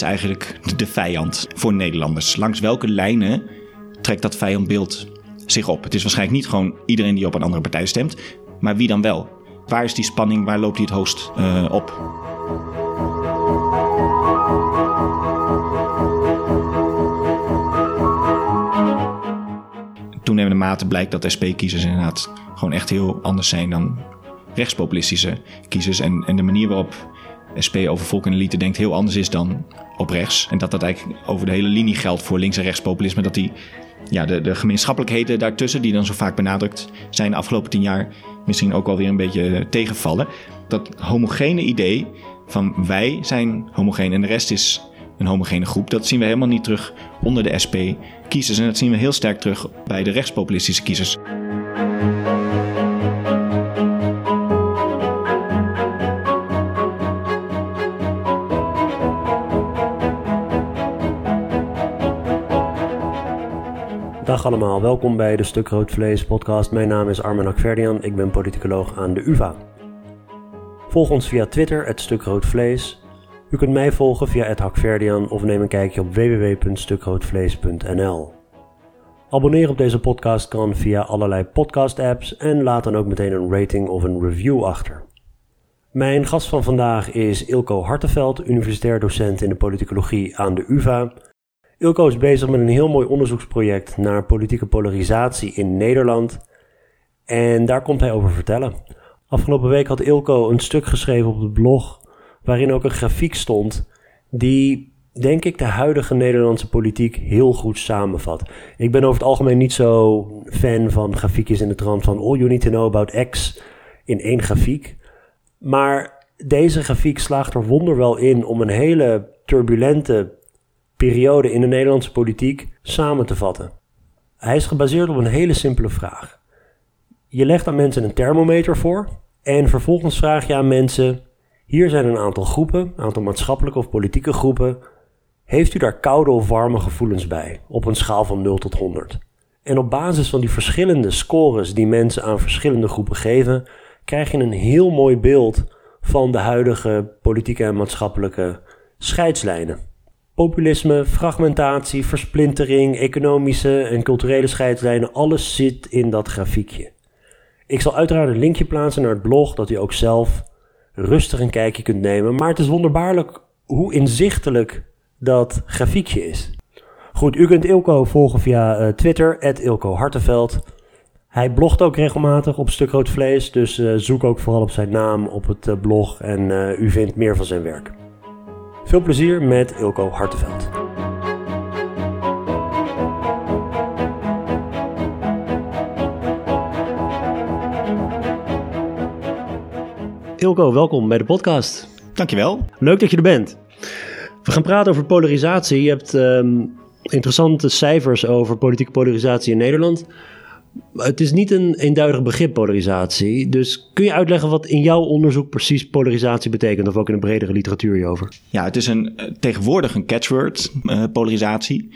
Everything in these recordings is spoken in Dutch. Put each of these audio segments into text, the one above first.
is eigenlijk de vijand voor Nederlanders? Langs welke lijnen trekt dat vijandbeeld zich op? Het is waarschijnlijk niet gewoon iedereen die op een andere partij stemt, maar wie dan wel? Waar is die spanning? Waar loopt die het hoogst uh, op? Toenemende mate blijkt dat SP-kiezers inderdaad gewoon echt heel anders zijn dan rechtspopulistische kiezers. En, en de manier waarop SP over volk en elite denkt heel anders is dan op rechts. En dat dat eigenlijk over de hele linie geldt voor links- en rechtspopulisme. Dat die, ja, de, de gemeenschappelijkheden daartussen, die dan zo vaak benadrukt zijn de afgelopen tien jaar, misschien ook alweer een beetje tegenvallen. Dat homogene idee van wij zijn homogeen en de rest is een homogene groep. Dat zien we helemaal niet terug onder de SP-kiezers. En dat zien we heel sterk terug bij de rechtspopulistische kiezers. Dag allemaal, welkom bij de Stuk Rood Vlees podcast. Mijn naam is Armen Akverdian, ik ben politicoloog aan de UvA. Volg ons via Twitter, het Stuk Rood Vlees. U kunt mij volgen via het Hakverdian of neem een kijkje op www.stukroodvlees.nl. Abonneren op deze podcast kan via allerlei podcast-apps en laat dan ook meteen een rating of een review achter. Mijn gast van vandaag is Ilko Hartenveld, universitair docent in de politicologie aan de UvA Ilko is bezig met een heel mooi onderzoeksproject naar politieke polarisatie in Nederland. En daar komt hij over vertellen. Afgelopen week had Ilko een stuk geschreven op het blog. waarin ook een grafiek stond. die, denk ik, de huidige Nederlandse politiek heel goed samenvat. Ik ben over het algemeen niet zo fan van grafiekjes in de trant van. All you need to know about X in één grafiek. Maar deze grafiek slaagt er wonderwel in om een hele turbulente periode in de Nederlandse politiek samen te vatten. Hij is gebaseerd op een hele simpele vraag. Je legt aan mensen een thermometer voor en vervolgens vraag je aan mensen: hier zijn een aantal groepen, een aantal maatschappelijke of politieke groepen. Heeft u daar koude of warme gevoelens bij op een schaal van 0 tot 100? En op basis van die verschillende scores die mensen aan verschillende groepen geven, krijg je een heel mooi beeld van de huidige politieke en maatschappelijke scheidslijnen. Populisme, fragmentatie, versplintering, economische en culturele scheidslijnen, alles zit in dat grafiekje. Ik zal uiteraard een linkje plaatsen naar het blog, dat u ook zelf rustig een kijkje kunt nemen. Maar het is wonderbaarlijk hoe inzichtelijk dat grafiekje is. Goed, u kunt Ilko volgen via uh, Twitter, Ilko Hartenveld. Hij blogt ook regelmatig op Stuk Rood Vlees, dus uh, zoek ook vooral op zijn naam op het uh, blog en u vindt meer van zijn werk. Veel plezier met Ilko Hartenveld. Ilko, welkom bij de podcast. Dankjewel. Leuk dat je er bent. We gaan praten over polarisatie. Je hebt um, interessante cijfers over politieke polarisatie in Nederland. Het is niet een eenduidig begrip polarisatie. Dus kun je uitleggen wat in jouw onderzoek precies polarisatie betekent, of ook in een bredere literatuur hierover? Ja, het is een, eh, tegenwoordig een catchword, uh, polarisatie.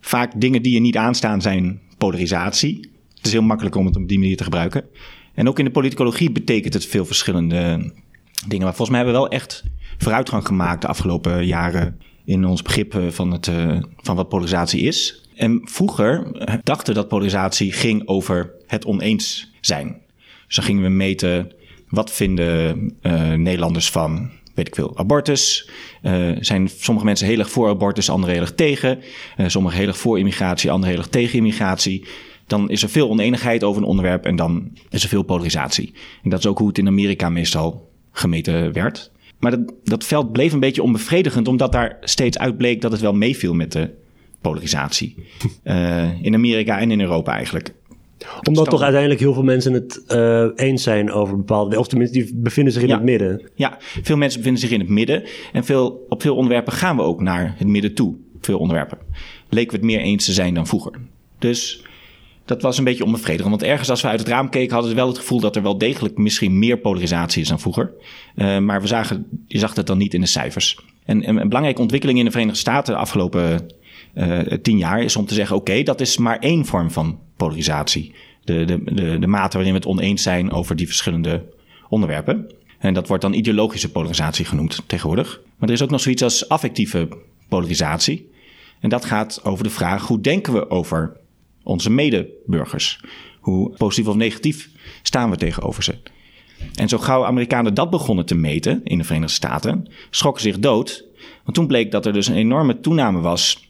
Vaak dingen die je niet aanstaan zijn polarisatie. Het is heel makkelijk om het op die manier te gebruiken. En ook in de politicologie betekent het veel verschillende dingen. Maar volgens mij hebben we wel echt vooruitgang gemaakt de afgelopen jaren in ons begrip van, het, van wat polarisatie is. En vroeger dachten dat polarisatie ging over het oneens zijn. Dus dan gingen we meten wat vinden uh, Nederlanders van, weet ik veel, abortus. Uh, zijn sommige mensen heel erg voor abortus, anderen heel erg tegen. Uh, sommigen heel erg voor immigratie, anderen heel erg tegen immigratie. Dan is er veel oneenigheid over een onderwerp en dan is er veel polarisatie. En dat is ook hoe het in Amerika meestal gemeten werd. Maar dat, dat veld bleef een beetje onbevredigend, omdat daar steeds uitbleek dat het wel meeviel met de polarisatie. Uh, in Amerika en in Europa eigenlijk. Omdat toch uiteindelijk heel veel mensen het uh, eens zijn over bepaalde... Of tenminste, die bevinden zich in ja. het midden. Ja, veel mensen bevinden zich in het midden. En veel, op veel onderwerpen gaan we ook naar het midden toe. Op veel onderwerpen. Leken we het meer eens te zijn dan vroeger. Dus dat was een beetje onbevredigend. Want ergens als we uit het raam keken hadden we wel het gevoel dat er wel degelijk misschien meer polarisatie is dan vroeger. Uh, maar we zagen, je zag het dan niet in de cijfers. En een, belangrijke ontwikkeling in de Verenigde Staten de afgelopen tien jaar is om te zeggen: oké, dat is maar één vorm van polarisatie. De, de, de, de mate waarin we het oneens zijn over die verschillende onderwerpen. En dat wordt dan ideologische polarisatie genoemd tegenwoordig. Maar er is ook nog zoiets als affectieve polarisatie. En dat gaat over de vraag hoe denken we over onze medeburgers? Hoe positief of negatief staan we tegenover ze? En zo gauw Amerikanen dat begonnen te meten in de Verenigde Staten, schrokken zich dood. Want toen bleek dat er dus een enorme toename was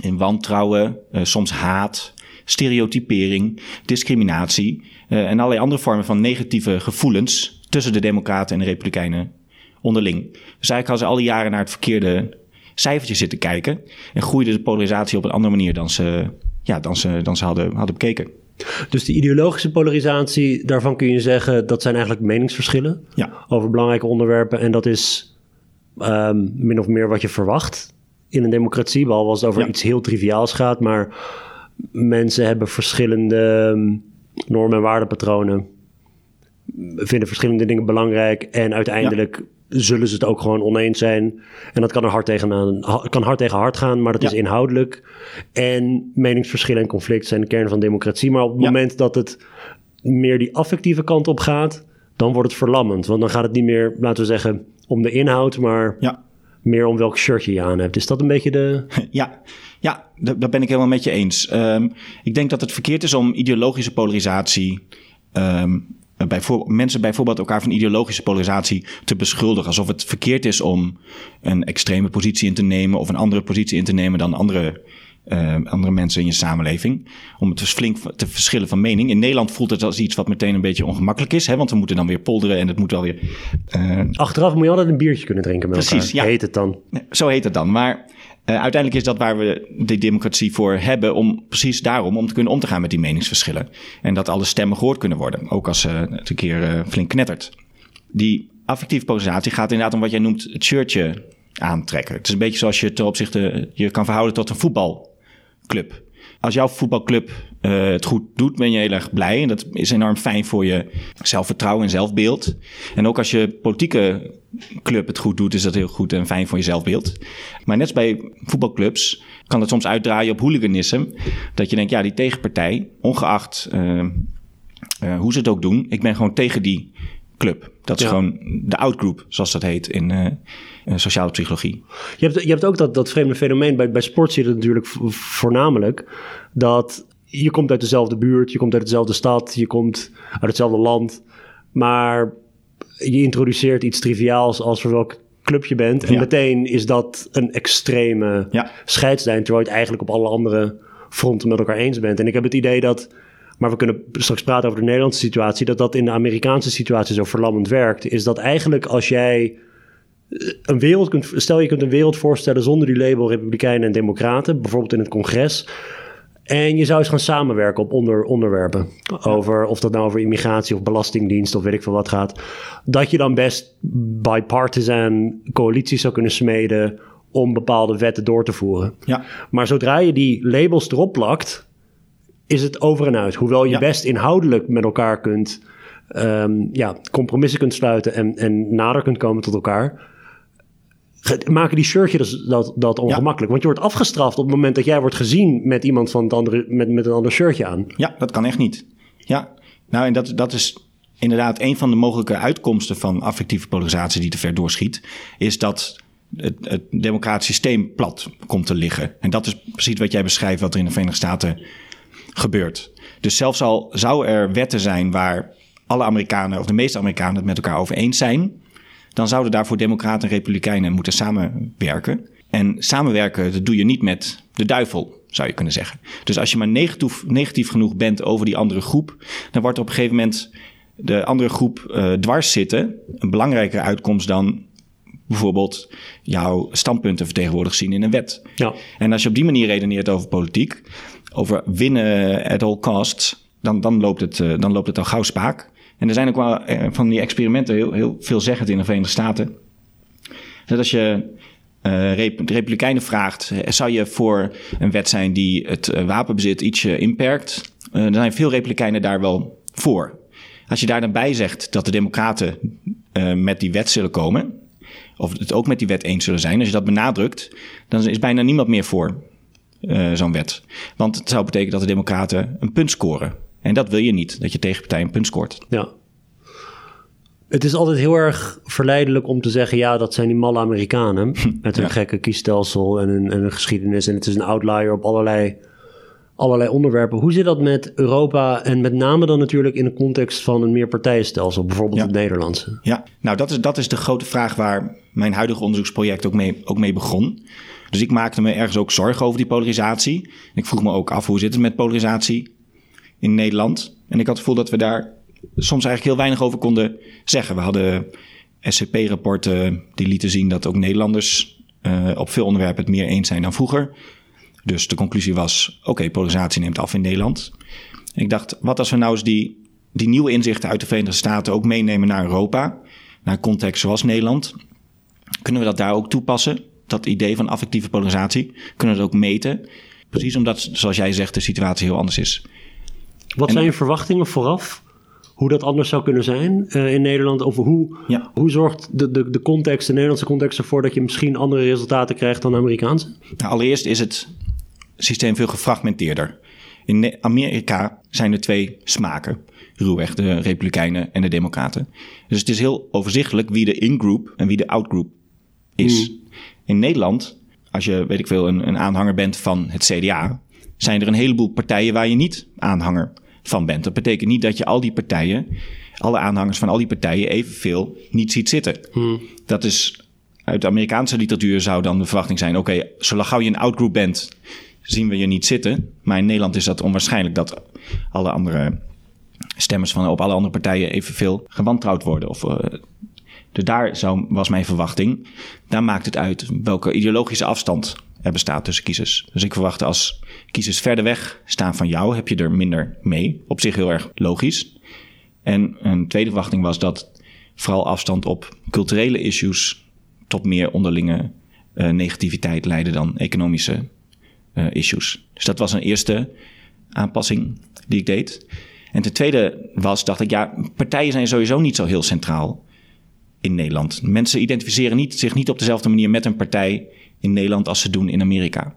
in wantrouwen, eh, soms haat, stereotypering, discriminatie uh, en allerlei andere vormen van negatieve gevoelens tussen de Democraten en de Republikeinen onderling. Dus eigenlijk hadden ze al die jaren naar het verkeerde cijfertje zitten kijken en groeide de polarisatie op een andere manier dan ze, ja, dan ze, dan ze hadden, hadden bekeken. Dus die ideologische polarisatie, daarvan kun je zeggen dat zijn eigenlijk meningsverschillen Ja. over belangrijke onderwerpen. En dat is um, min of meer wat je verwacht in een democratie, behalve als het over Ja. iets heel triviaals gaat. Maar mensen hebben verschillende um, normen en waardepatronen, vinden verschillende dingen belangrijk en uiteindelijk zullen ze het ook gewoon oneens zijn. En dat kan er hard tegen, kan hard tegen hard gaan, maar dat Ja. is inhoudelijk. En meningsverschillen en conflict zijn de kern van democratie. Maar op het Ja. moment dat het meer die affectieve kant op gaat, dan wordt het verlammend. Want dan gaat het niet meer, laten we zeggen, om de inhoud, maar Ja. Meer om welk shirtje je aan hebt. Is dat een beetje de. Ja, ja dat, ben ik helemaal met je eens. Ehm, ik denk dat het verkeerd is om ideologische polarisatie. bijvoor- mensen bijvoorbeeld elkaar van ideologische polarisatie te beschuldigen. Alsof het verkeerd is om een extreme positie in te nemen of een andere positie in te nemen dan andere, eh, andere mensen in je samenleving. Om het flink te verschillen van mening. In Nederland voelt het als iets wat meteen een beetje ongemakkelijk is, hè, want we moeten dan weer polderen en het moet wel weer. eh, Achteraf moet je altijd een biertje kunnen drinken met Precies, elkaar. ja. Heet het dan. zo heet het dan. Maar uh, uiteindelijk is dat waar we de democratie voor hebben. Om precies daarom om te kunnen om te gaan met die meningsverschillen. En dat alle stemmen gehoord kunnen worden. Ook als uh, het een keer uh, flink knettert. Die affectieve polarisatie gaat inderdaad om wat jij noemt het shirtje aantrekken. Het is een beetje zoals je ten opzichte je kan verhouden tot een voetbalclub. Als jouw voetbalclub uh, het goed doet, ben je heel erg blij. En dat is enorm fijn voor je zelfvertrouwen en zelfbeeld. En ook als je politieke club het goed doet, is dat heel goed en fijn voor je zelfbeeld. Maar net als bij voetbalclubs kan het soms uitdraaien op hooliganisme. Dat je denkt, ja, die tegenpartij, ongeacht uh, uh, hoe ze het ook doen, ik ben gewoon tegen die club. Dat is ja. gewoon de outgroup, zoals dat heet in sociale psychologie. Je hebt, je hebt ook dat, dat vreemde fenomeen. Bij, bij sport zie je het natuurlijk voornamelijk. Dat je komt uit dezelfde buurt, je komt uit dezelfde stad, je komt uit hetzelfde land. Maar je introduceert iets triviaals als voor welk club je bent. En ja. meteen is dat een extreme ja. scheidslijn. Terwijl je het eigenlijk op alle andere fronten met elkaar eens bent. En ik heb het idee dat maar we kunnen straks praten over de Nederlandse situatie. Dat dat in de Amerikaanse situatie zo verlammend werkt. Is dat eigenlijk als jij een wereld kunt. Stel je kunt een wereld voorstellen zonder die label Republikeinen en Democraten. Bijvoorbeeld in het congres. En je zou eens gaan samenwerken op onder, onderwerpen. Over of dat nou over immigratie of belastingdienst of weet ik veel wat gaat. Dat je dan best bipartisan coalities zou kunnen smeden. om bepaalde wetten door te voeren. Ja. Maar zodra je die labels erop plakt is het over en uit. Hoewel je ja. best inhoudelijk met elkaar kunt, um, ja, compromissen kunt sluiten en, en nader kunt komen tot elkaar. Maken die shirtjes dat, dat ongemakkelijk. Ja. Want je wordt afgestraft op het moment dat jij wordt gezien met iemand van het andere, met, met een ander shirtje aan. Ja, dat kan echt niet. Ja, nou en dat, dat is inderdaad een van de mogelijke uitkomsten van affectieve polarisatie die te ver doorschiet. Is dat het, het democratisch systeem plat komt te liggen. En dat is precies wat jij beschrijft wat er in de Verenigde Staten gebeurt. Dus zelfs al zou er wetten zijn waar alle Amerikanen of de meeste Amerikanen het met elkaar over eens zijn, dan zouden daarvoor Democraten en Republikeinen moeten samenwerken. En samenwerken, dat doe je niet met de duivel, zou je kunnen zeggen. Dus als je maar negatief, negatief genoeg bent over die andere groep, dan wordt er op een gegeven moment de andere groep uh, dwars zitten een belangrijkere uitkomst dan bijvoorbeeld jouw standpunten vertegenwoordigd zien in een wet. Ja. En als je op die manier redeneert over politiek, over winnen at all costs, dan, dan, loopt, het, uh, dan loopt het al gauw spaak. En er zijn ook wel uh, van die experimenten heel, heel veelzeggend in de Verenigde Staten. Dat als je uh, rep republikeinen vraagt, zou je voor een wet zijn die het wapenbezit ietsje inperkt? er zijn veel republikeinen daar wel voor. Als je daar dan bij zegt dat de democraten met die wet zullen komen, of het ook met die wet eens zullen zijn, als je dat benadrukt, dan is bijna niemand meer voor zo'n wet. Want het zou betekenen dat de Democraten een punt scoren. En dat wil je niet, dat je tegenpartij een punt scoort. Ja. Het is altijd heel erg verleidelijk om te zeggen: ja, dat zijn die malle Amerikanen. Met hun Ja. gekke kiesstelsel en hun, en hun geschiedenis. En het is een outlier op allerlei, allerlei onderwerpen. Hoe zit dat met Europa en met name dan natuurlijk in de context van een meerpartijenstelsel, bijvoorbeeld Ja. het Nederlandse? Ja, nou dat is, dat is de grote vraag waar mijn huidige onderzoeksproject ook mee, ook mee begon. Dus ik maakte me ergens ook zorgen over die polarisatie. En ik vroeg me ook af hoe zit het met polarisatie in Nederland. En ik had het gevoel dat we daar soms eigenlijk heel weinig over konden zeggen. We hadden SCP-rapporten die lieten zien dat ook Nederlanders eh, op veel onderwerpen het meer eens zijn dan vroeger. Dus de conclusie was, oké, polarisatie neemt af in Nederland. Ik dacht, wat als we nou eens die, die nieuwe inzichten uit de Verenigde Staten ook meenemen naar Europa, naar een context zoals Nederland? Kunnen we dat daar ook toepassen? Dat idee van affectieve polarisatie? Kunnen we dat ook meten? Precies omdat, zoals jij zegt, de situatie heel anders is. Wat En- zijn je verwachtingen vooraf? Hoe dat anders zou kunnen zijn eh, in Nederland? Of hoe, Ja. hoe zorgt de, de, de context, de Nederlandse context ervoor dat je misschien andere resultaten krijgt dan de Amerikaanse? Nou, allereerst is het systeem veel gefragmenteerder. In Amerika zijn er twee smaken. Ruwweg, de Republikeinen en de Democraten. Dus het is heel overzichtelijk wie de in-group en wie de out-group is. In Nederland, als je, weet ik veel, een, een aanhanger bent van het CDA, zijn er een heleboel partijen waar je niet aanhanger van bent. Dat betekent niet dat je al die partijen, alle aanhangers van al die partijen evenveel niet ziet zitten. Dat is uit de Amerikaanse literatuur zou dan de verwachting zijn: oké, zolang gauw je een outgroup bent, zien we je niet zitten. Maar in Nederland is dat onwaarschijnlijk dat alle andere stemmers van op alle andere partijen evenveel gewantrouwd worden. Of, eh, dus daar zou, was mijn verwachting. Daar maakt het uit welke ideologische afstand er bestaat tussen kiezers. Dus ik verwachtte als kiezers verder weg staan van jou, heb je er minder mee. Op zich heel erg logisch. En een tweede verwachting was dat vooral afstand op culturele issues tot meer onderlinge eh, negativiteit leiden dan economische eh, issues. Dus dat was een eerste aanpassing die ik deed. En ten tweede was, dacht ik, ja, partijen zijn sowieso niet zo heel centraal in Nederland. Mensen identificeren niet, zich niet op dezelfde manier met een partij in Nederland als ze doen in Amerika.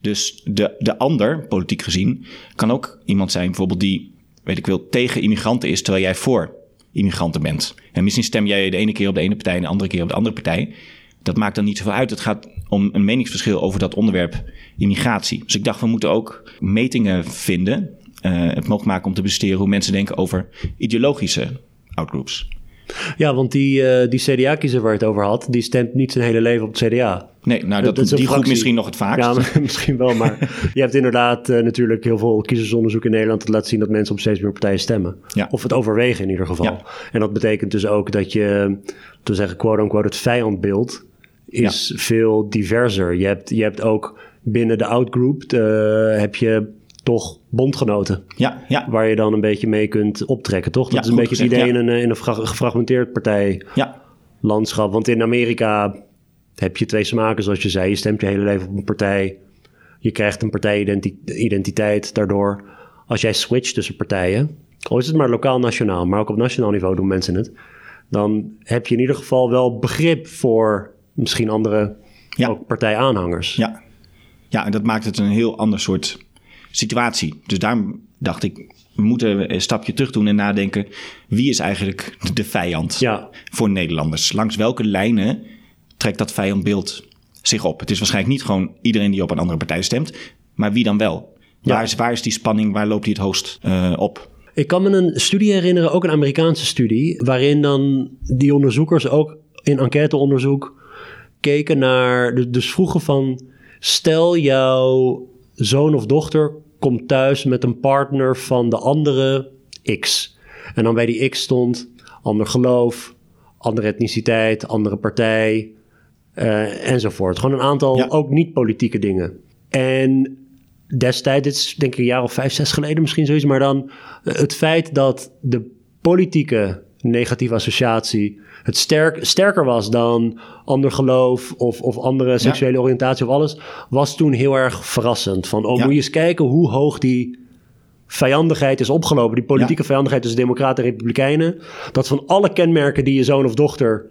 Dus de, de ander, politiek gezien, kan ook iemand zijn bijvoorbeeld die, weet ik wel, tegen immigranten is terwijl jij voor immigranten bent. En misschien stem jij de ene keer op de ene partij en de andere keer op de andere partij. Dat maakt dan niet zoveel uit. Het gaat om een meningsverschil over dat onderwerp immigratie. Dus ik dacht, we moeten ook metingen vinden. eh, het mogelijk maken om te bestuderen hoe mensen denken over ideologische outgroups. Ja, want die, eh, die CDA-kiezer waar je het over had, die stemt niet zijn hele leven op het CDA. Nee, nou, dat, die groep misschien nog het vaakst. Ja, maar- misschien wel, maar je hebt inderdaad eh, natuurlijk heel veel kiezersonderzoek in Nederland dat laat zien dat mensen op steeds meer partijen stemmen. Ja. Of het overwegen in ieder geval. Ja. En dat betekent dus ook dat je, te zeggen quote-unquote, het vijandbeeld is veel diverser. Je hebt, je hebt ook binnen de outgroup eh, heb je toch bondgenoten. Ja, ja, Waar je dan een beetje mee kunt optrekken, toch? Dat Ja, is een beetje het idee ja. in een, in een fra- gefragmenteerd partij ja, landschap. Want in Amerika heb je twee smaken, zoals je zei. Je stemt je hele leven op een partij. Je krijgt een partijidentiteit daardoor. Als jij switcht tussen partijen, al is het maar lokaal-nationaal, maar ook op nationaal niveau doen mensen het. Dan heb je in ieder geval wel begrip voor misschien andere partijaanhangers. ja. Ja, en dat maakt het een heel ander soort situatie. Dus daarom dacht ik, we moeten een stapje terug doen en nadenken... wie is eigenlijk de vijand Ja. voor Nederlanders? Langs welke lijnen trekt dat vijandbeeld zich op? Het is waarschijnlijk niet gewoon iedereen die op een andere partij stemt... maar wie dan wel? Ja. Waar, is, waar is die spanning? Waar loopt die het hoogst eh, op? Ik kan me een studie herinneren, ook een Amerikaanse studie, waarin dan die onderzoekers ook in enquêteonderzoek keken naar, dus vroegen van, stel jouw zoon of dochter komt thuis met een partner van de andere X. En dan bij die X stond ander geloof, andere etniciteit, andere partij, eh, enzovoort. Gewoon een aantal Ja. ook niet-politieke dingen. En destijds, dit is denk ik een jaar of vijf, zes geleden misschien zoiets, maar dan het feit dat de politieke negatieve associatie het sterk, sterker was dan ander geloof of, of andere seksuele oriëntatie of alles, was toen heel erg verrassend. Van, oh, Ja. moet je eens kijken hoe hoog die vijandigheid is opgelopen. Die politieke Ja. vijandigheid tussen democraten en republikeinen. Dat van alle kenmerken die je zoon of dochter,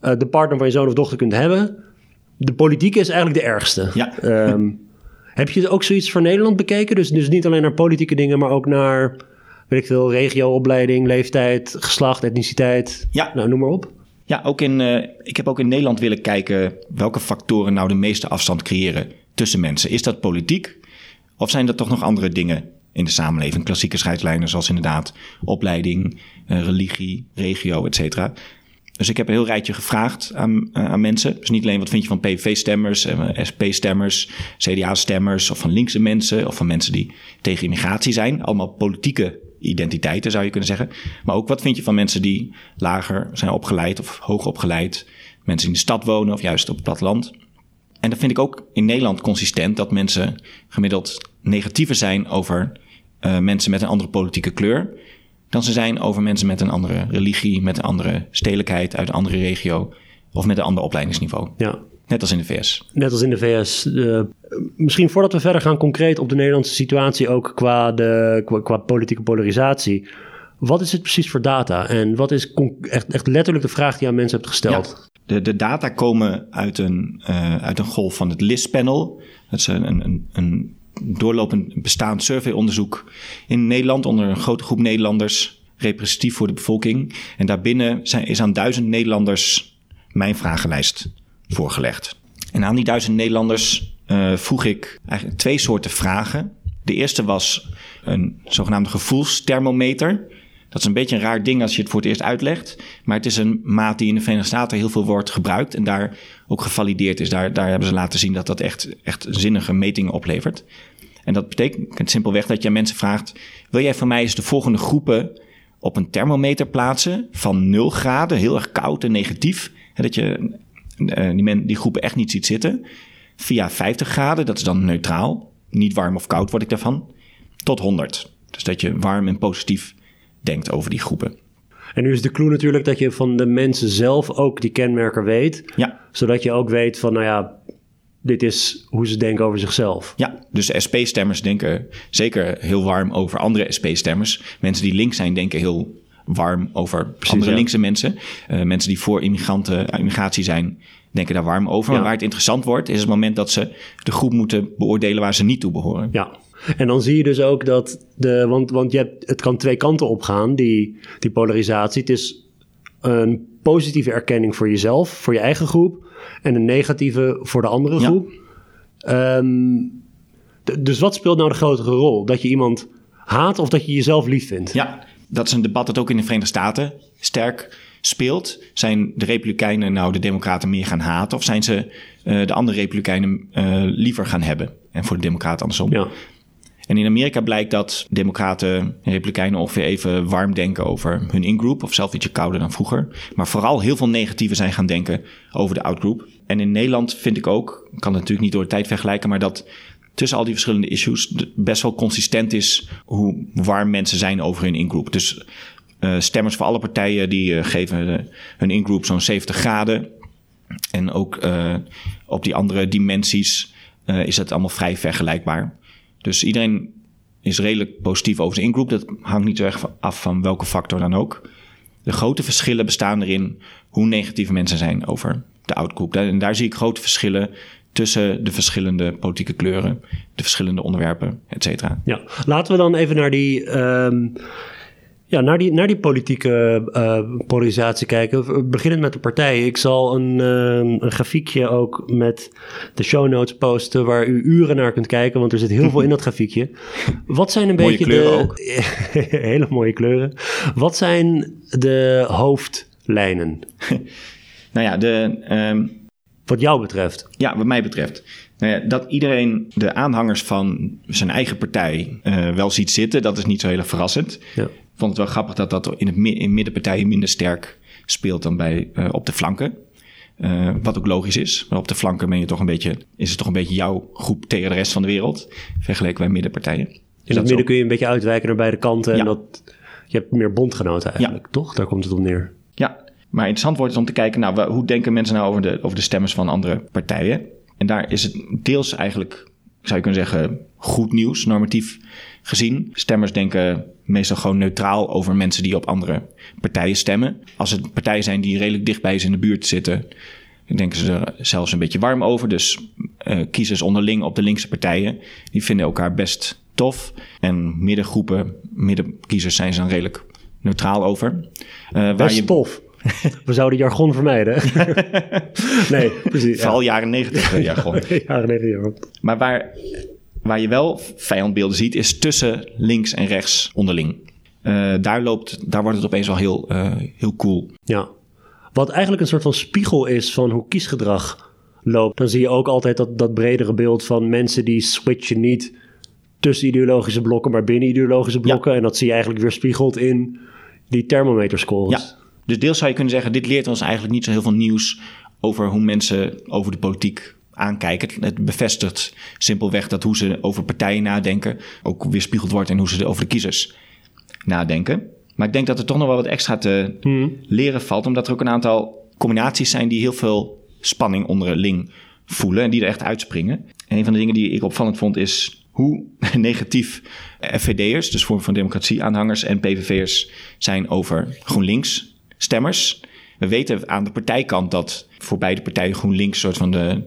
eh, de partner van je zoon of dochter kunt hebben, de politieke is eigenlijk de ergste. Ja. Ehm, heb je ook zoiets voor Nederland bekeken? Dus, dus niet alleen naar politieke dingen, maar ook naar weet ik veel, regio, opleiding, leeftijd, geslacht, etniciteit. Ja. Nou, noem maar op. Ja, ook in, uh, ik heb ook in Nederland willen kijken welke factoren nou de meeste afstand creëren tussen mensen. Is dat politiek of zijn er toch nog andere dingen in de samenleving? Klassieke scheidslijnen zoals inderdaad opleiding, uh, religie, regio, et cetera. Dus ik heb een heel rijtje gevraagd aan, uh, aan mensen. Dus niet alleen wat vind je van PVV-stemmers, SP-stemmers, CDA-stemmers of van linkse mensen of van mensen die tegen immigratie zijn. Allemaal politieke identiteiten zou je kunnen zeggen. Maar ook wat vind je van mensen die lager zijn opgeleid of hoog opgeleid, mensen in de stad wonen of juist op het platteland. En dat vind ik ook in Nederland consistent dat mensen gemiddeld negatiever zijn over uh, mensen met een andere politieke kleur dan ze zijn over mensen met een andere religie, met een andere stedelijkheid uit een andere regio of met een ander opleidingsniveau. Ja. Net als in de VS. Net als in de VS. Uh, misschien voordat we verder gaan concreet op de Nederlandse situatie, ook qua, de, qua, qua politieke polarisatie. Wat is het precies voor data? En wat is echt, echt letterlijk de vraag die je aan mensen hebt gesteld? Ja, de, de data komen uit een, uh, uit een golf van het LIS-panel. Dat is een, een, een doorlopend bestaand surveyonderzoek in Nederland onder een grote groep Nederlanders, representatief voor de bevolking. En daarbinnen zijn, is aan duizend Nederlanders mijn vragenlijst voorgelegd. En aan die duizend Nederlanders uh, vroeg ik eigenlijk twee soorten vragen. De eerste was een zogenaamde gevoelsthermometer. Dat is een beetje een raar ding als je het voor het eerst uitlegt. Maar het is een maat die in de Verenigde Staten heel veel wordt gebruikt. En daar ook gevalideerd is. Daar, daar hebben ze laten zien dat dat echt, echt zinnige metingen oplevert. En dat betekent simpelweg dat je mensen vraagt: wil jij van mij eens de volgende groepen op een thermometer plaatsen van 0 graden, heel erg koud en negatief, dat je die, men, die groepen echt niet ziet zitten, via 50 graden, dat is dan neutraal, niet warm of koud word ik daarvan, tot 100. Dus dat je warm en positief denkt over die groepen. En nu is de clue natuurlijk dat je van de mensen zelf ook die kenmerken weet. Ja. Zodat je ook weet van, nou ja, dit is hoe ze denken over zichzelf. Ja, dus SP-stemmers denken zeker heel warm over andere SP-stemmers. Mensen die links zijn denken heel warm over Precies, andere ja. linkse mensen. Uh, mensen die voor immigranten, immigratie zijn, denken daar warm over. Ja. Maar waar het interessant wordt, is het moment dat ze de groep moeten beoordelen waar ze niet toe behoren. Ja, en dan zie je dus ook dat de. Want, want je hebt, het kan twee kanten op gaan, die, die polarisatie. Het is een positieve erkenning voor jezelf, voor je eigen groep. En een negatieve voor de andere groep. Ja. Um, dus wat speelt nou de grotere rol? Dat je iemand haat of dat je jezelf lief vindt? Ja, dat is een debat dat ook in de Verenigde Staten sterk speelt. Zijn de Republikeinen nou de Democraten meer gaan haten? Of zijn ze uh, de andere Republikeinen uh, liever gaan hebben? En voor de Democraten andersom. Ja. En in Amerika blijkt dat Democraten en Republikeinen ongeveer even warm denken over hun ingroep, of zelfs ietsje kouder dan vroeger. Maar vooral heel veel negatieve zijn gaan denken over de outgroup. En in Nederland vind ik ook, ik kan het natuurlijk niet door de tijd vergelijken, maar dat tussen al die verschillende issues best wel consistent is hoe warm mensen zijn over hun ingroep. Dus uh, stemmers voor alle partijen die uh, geven uh, hun ingroep zo'n 70 graden. En ook op die andere dimensies is het allemaal vrij vergelijkbaar. Dus iedereen is redelijk positief over zijn ingroep. Dat hangt niet zo erg af van welke factor dan ook. De grote verschillen bestaan erin hoe negatieve mensen zijn over de outgroep. En daar zie ik grote verschillen tussen de verschillende politieke kleuren, de verschillende onderwerpen, et cetera. Ja, laten we dan even naar die, um, ja, naar die, naar die politieke uh, polarisatie kijken. Beginnend met de partijen. Ik zal een, uh, een grafiekje ook met de show notes posten waar u uren naar kunt kijken, want er zit heel veel in dat grafiekje. Wat zijn een mooie beetje kleuren de... ook. hele mooie kleuren. Wat zijn de hoofdlijnen? nou ja, de... Um... Wat jou betreft. Ja, wat mij betreft. Nou ja, dat iedereen de aanhangers van zijn eigen partij uh, wel ziet zitten, dat is niet zo heel verrassend. Ja. Ik vond het wel grappig dat dat in, het, in middenpartijen minder sterk speelt dan bij, uh, op de flanken. Uh, wat ook logisch is. Maar op de flanken ben je toch een beetje, is het toch een beetje jouw groep tegen de rest van de wereld. Vergeleken bij middenpartijen. Dus in het midden kun je een beetje uitwijken naar beide kanten. Ja. En dat, je hebt meer bondgenoten eigenlijk, ja. toch? Daar komt het op neer. Maar interessant wordt het om te kijken, nou, hoe denken mensen nou over de, over de stemmers van andere partijen? En daar is het deels eigenlijk, zou je kunnen zeggen, goed nieuws, normatief gezien. Stemmers denken meestal gewoon neutraal over mensen die op andere partijen stemmen. Als het partijen zijn die redelijk dichtbij ze in de buurt zitten, denken ze er zelfs een beetje warm over. Dus uh, kiezers onderling op de linkse partijen, die vinden elkaar best tof. En middengroepen, middenkiezers zijn ze dan redelijk neutraal over. Uh, Best je... tof. We zouden jargon vermijden. nee, precies. Vooral jaren negentig jargon. jaren negentig Maar waar, waar je wel vijandbeelden ziet, is tussen links en rechts onderling. Uh, daar, loopt, daar wordt het opeens wel heel, uh, heel cool. Ja. Wat eigenlijk een soort van spiegel is van hoe kiesgedrag loopt. Dan zie je ook altijd dat, dat bredere beeld van mensen die switchen niet tussen ideologische blokken, maar binnen ideologische blokken. En dat zie je eigenlijk weer spiegeld in die thermometerscores. Ja, dus deels zou je kunnen zeggen, dit leert ons eigenlijk niet zo heel veel nieuws over hoe mensen over de politiek aankijken. Het bevestigt simpelweg dat hoe ze over partijen nadenken ook weerspiegeld wordt in hoe ze over de kiezers nadenken. Maar ik denk dat er toch nog wel wat extra te hmm. leren valt, omdat er ook een aantal combinaties zijn die heel veel spanning onderling voelen en die er echt uitspringen. En een van de dingen die ik opvallend vond is hoe negatief FVD'ers, dus Vorm van Democratie aanhangers en PVV'ers zijn over GroenLinks stemmers. We weten aan de partijkant dat voor beide partijen GroenLinks een soort van de,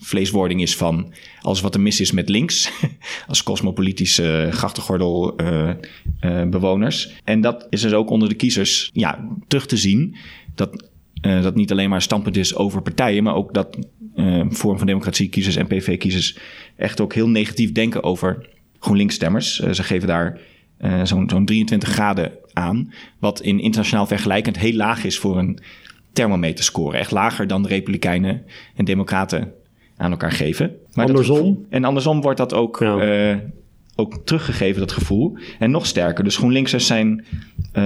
vleeswording is van alles wat er mis is met links. als cosmopolitische grachtengordel uh, uh, bewoners. En dat is dus ook onder de kiezers ja, terug te zien. Dat uh, dat niet alleen maar standpunt is over partijen, maar ook dat uh, Vorm van Democratie kiezers en PV-kiezers echt ook heel negatief denken over GroenLinks-stemmers. Uh, ze geven daar zo'n zo'n 23 graden aan, wat in internationaal vergelijkend heel laag is voor een thermometerscore. Echt lager dan de Republikeinen en Democraten aan elkaar geven. Maar andersom? en andersom wordt dat ook, ja. ook teruggegeven, dat gevoel. En nog sterker. Dus GroenLinksers zijn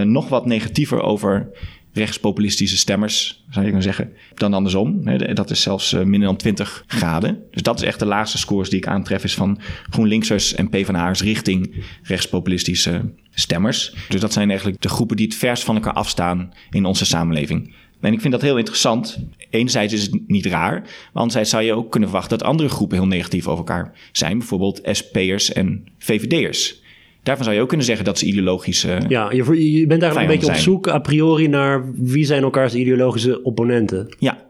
nog wat negatiever over rechtspopulistische stemmers, zou je kunnen zeggen, dan andersom. Dat is zelfs eh, minder dan 20 graden. Dus dat is echt de laagste scores die ik aantref, is van GroenLinksers en PvdA'ers richting rechtspopulistische stemmers. Dus dat zijn eigenlijk de groepen die het verst van elkaar afstaan in onze samenleving. En ik vind dat heel interessant. Enerzijds is het niet raar, maar anderzijds zou je ook kunnen verwachten dat andere groepen heel negatief over elkaar zijn. Bijvoorbeeld SP'ers en VVD'ers. Daarvan zou je ook kunnen zeggen dat ze ideologische. Ja, je, je bent eigenlijk een beetje op zoek a priori naar wie zijn elkaars ideologische opponenten. Ja,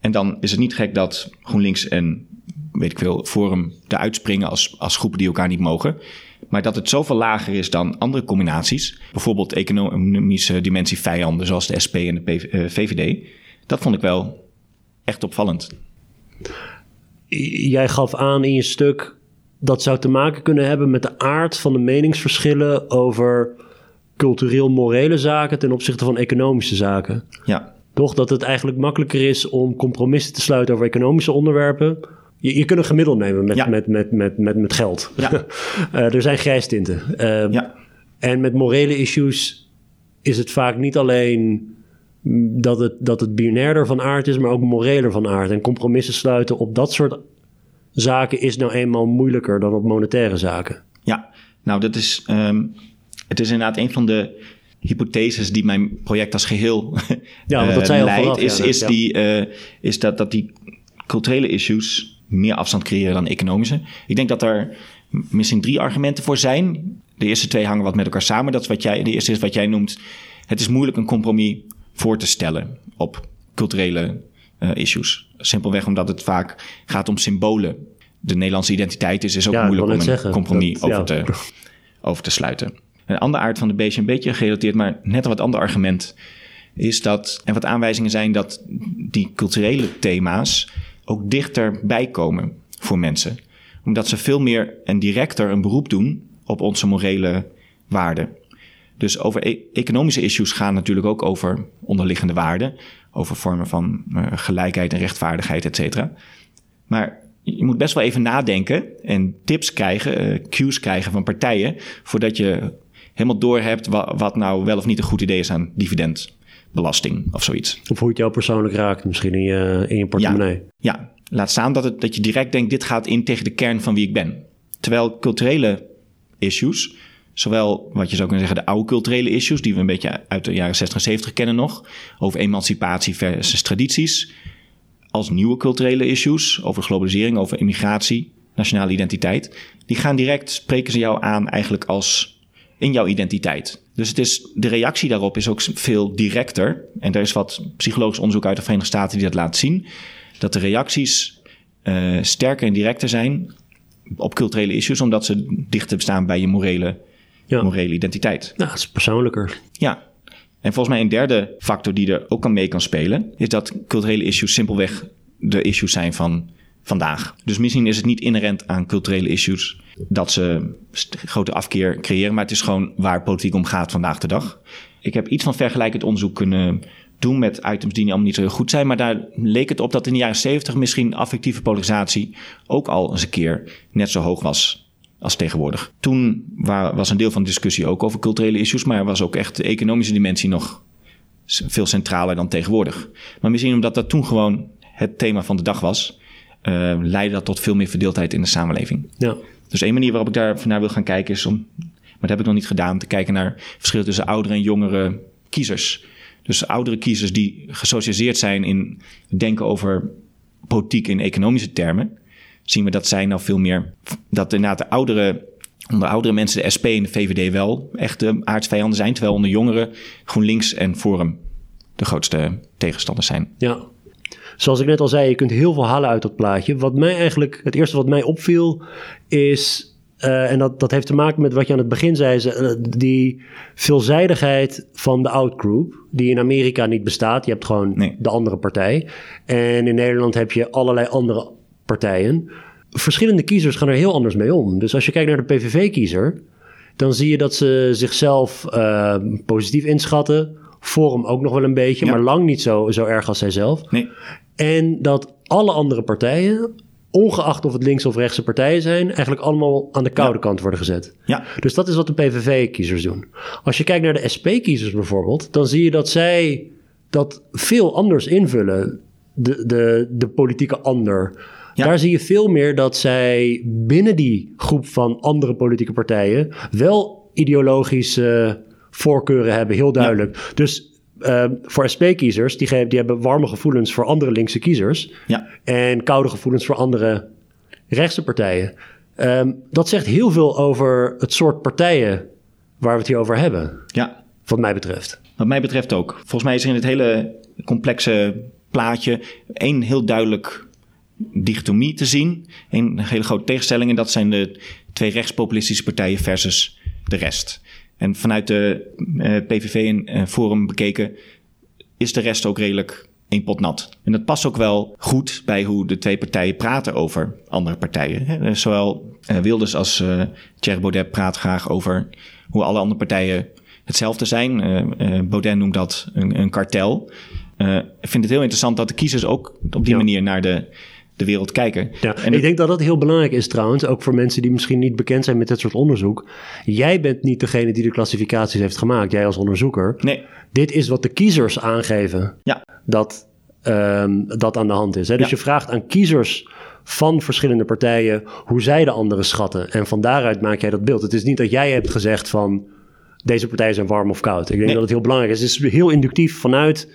en dan is het niet gek dat GroenLinks en weet ik veel, Forum eruit springen als, als groepen die elkaar niet mogen. Maar dat het zoveel lager is dan andere combinaties, bijvoorbeeld economische dimensie vijanden zoals de SP en de VVD, eh, dat vond ik wel echt opvallend. Jij gaf aan in je stuk dat zou te maken kunnen hebben met de aard van de meningsverschillen over cultureel-morele zaken ten opzichte van economische zaken. Ja. Toch dat het eigenlijk makkelijker is om compromissen te sluiten over economische onderwerpen. Je, je kunt een gemiddeld nemen met, met, met, met, met, met geld. Ja. uh, er zijn grijstinten. Uh, ja. En met morele issues is het vaak niet alleen dat het, dat het binairder van aard is, maar ook moreler van aard. En compromissen sluiten op dat soort zaken is nou eenmaal moeilijker dan op monetaire zaken. Ja, nou dat is, um, het is inderdaad een van de hypotheses die mijn project als geheel ja, want dat uh, leidt, is, is, die, uh, is dat, dat die culturele issues meer afstand creëren dan economische. Ik denk dat er misschien drie argumenten voor zijn. De eerste twee hangen wat met elkaar samen. Dat is wat jij, de eerste is wat jij noemt. Het is moeilijk een compromis voor te stellen op culturele issues. Simpelweg omdat het vaak gaat om symbolen. De Nederlandse identiteit is, is ook moeilijk om een compromis over, te, over te sluiten. Een andere aard van de beestje, een beetje gerelateerd, maar net een wat ander argument, is dat er wat aanwijzingen zijn dat die culturele thema's ook dichterbij komen voor mensen. Omdat ze veel meer en directer een beroep doen op onze morele waarden. Dus over e economische issues gaan natuurlijk ook over onderliggende waarden over vormen van uh, gelijkheid en rechtvaardigheid, et cetera. Maar je moet best wel even nadenken en tips krijgen, uh, cues krijgen van partijen, voordat je helemaal doorhebt wat, wat nou wel of niet een goed idee is aan dividendbelasting of zoiets. Of hoe het jou persoonlijk raakt, misschien in je, in je portemonnee. Ja, ja. laat staan dat, het, dat je direct denkt, dit gaat in tegen de kern van wie ik ben. Terwijl culturele issues Zowel wat je zou kunnen zeggen de oude culturele issues, die we een beetje uit de jaren 60 en 70 kennen nog, over emancipatie versus tradities, als nieuwe culturele issues, over globalisering, over immigratie, nationale identiteit. Die gaan direct, spreken ze jou aan eigenlijk als in jouw identiteit. Dus het is, de reactie daarop is ook veel directer. En er is wat psychologisch onderzoek uit de Verenigde Staten die dat laat zien. Dat de reacties uh, sterker en directer zijn op culturele issues, omdat ze dichter staan bij je morele, Ja. morele identiteit. Nou, dat is persoonlijker. Ja. En volgens mij een derde factor die er ook aan mee kan spelen, is dat culturele issues simpelweg de issues zijn van vandaag. Dus misschien is het niet inherent aan culturele issues dat ze grote afkeer creëren, maar het is gewoon waar politiek om gaat vandaag de dag. Ik heb iets van vergelijkend onderzoek kunnen doen met items die allemaal niet zo heel goed zijn, maar daar leek het op dat in de jaren 70 misschien affectieve polarisatie ook al eens een keer net zo hoog was als tegenwoordig. Toen wa- was een deel van de discussie ook over culturele issues, maar was ook echt de economische dimensie nog veel centraler dan tegenwoordig. Maar misschien omdat dat toen gewoon het thema van de dag was, eh, leidde dat tot veel meer verdeeldheid in de samenleving. Ja. Dus één manier waarop ik daar naar wil gaan kijken is om, maar dat heb ik nog niet gedaan, te kijken naar verschillen tussen oudere en jongere kiezers. Dus oudere kiezers die gesocialiseerd zijn in denken over politiek in economische termen, zien we dat zij nou veel meer, dat inderdaad de oudere, onder oudere mensen de SP en de VVD wel echt de aardsvijanden zijn, terwijl onder jongeren GroenLinks en Forum de grootste tegenstanders zijn. Ja. Zoals ik net al zei, je kunt heel veel halen uit dat plaatje. Wat mij eigenlijk, het eerste wat mij opviel, is, eh, en dat, dat heeft te maken met wat je aan het begin zei, ze- eh, die veelzijdigheid van de outgroup, die in Amerika niet bestaat. Je hebt gewoon Nee. de andere partij. En in Nederland heb je allerlei andere partijen. Verschillende kiezers gaan er heel anders mee om. Dus als je kijkt naar de PVV-kiezer, dan zie je dat ze zichzelf eh, positief inschatten. Forum ook nog wel een beetje, Ja. maar lang niet zo, zo erg als zijzelf. Nee, En dat alle andere partijen, ongeacht of het links of rechtse partijen zijn, eigenlijk allemaal aan de koude kant worden gezet. ja, Dus dat is wat de PVV-kiezers doen. Als je kijkt naar de SP-kiezers bijvoorbeeld, dan zie je dat zij dat veel anders invullen. De, de, de politieke ander. Ja. Daar zie je veel meer dat zij binnen die groep van andere politieke partijen wel ideologische voorkeuren hebben, heel duidelijk. Dus eh, voor SP-kiezers, die, die hebben warme gevoelens voor andere linkse kiezers ja. en koude gevoelens voor andere rechtse partijen. Ehm, dat zegt heel veel over het soort partijen waar we het hier over hebben, ja. wat mij betreft. Wat mij betreft ook. Volgens mij is er in het hele complexe plaatje één heel duidelijk dichotomie te zien. Een hele grote tegenstelling. En dat zijn de twee rechtspopulistische partijen versus de rest. En vanuit de eh, PVV en eh, Forum bekeken is de rest ook redelijk één pot nat. En dat past ook wel goed bij hoe de twee partijen praten over andere partijen. hè. Eh, Zowel Wilders als eh Thierry Baudet praat graag over hoe alle andere partijen hetzelfde zijn. Baudet noemt dat een, een kartel. Ik vind het heel interessant dat de kiezers ook op die Ja. manier naar de, de wereld kijken. Ja, en ik denk dat dat heel belangrijk is trouwens, ook voor mensen die misschien niet bekend zijn met dit soort onderzoek. Jij bent niet degene die de klassificaties heeft gemaakt, jij als onderzoeker. nee, Dit is wat de kiezers aangeven ja, dat ehm, dat aan de hand is. Hè? Dus Ja. je vraagt aan kiezers van verschillende partijen hoe zij de anderen schatten. En van daaruit maak jij dat beeld. Het is niet dat jij hebt gezegd van deze partijen zijn warm of koud. Ik denk Nee. dat het heel belangrijk is. Het is heel inductief vanuit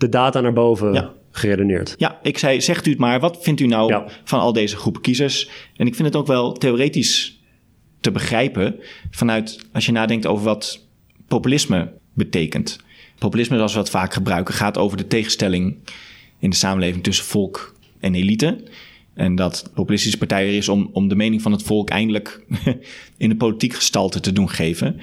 de data naar boven Ja. geredeneerd. Ja, ik zei, zegt u het maar, wat vindt u nou Ja. van al deze groepen kiezers? En ik vind het ook wel theoretisch te begrijpen vanuit, als je nadenkt over wat populisme betekent. Populisme, zoals we dat vaak gebruiken, gaat over de tegenstelling in de samenleving tussen volk en elite. En dat populistische partij er is om, om de mening van het volk eindelijk in de politiek gestalte te doen geven.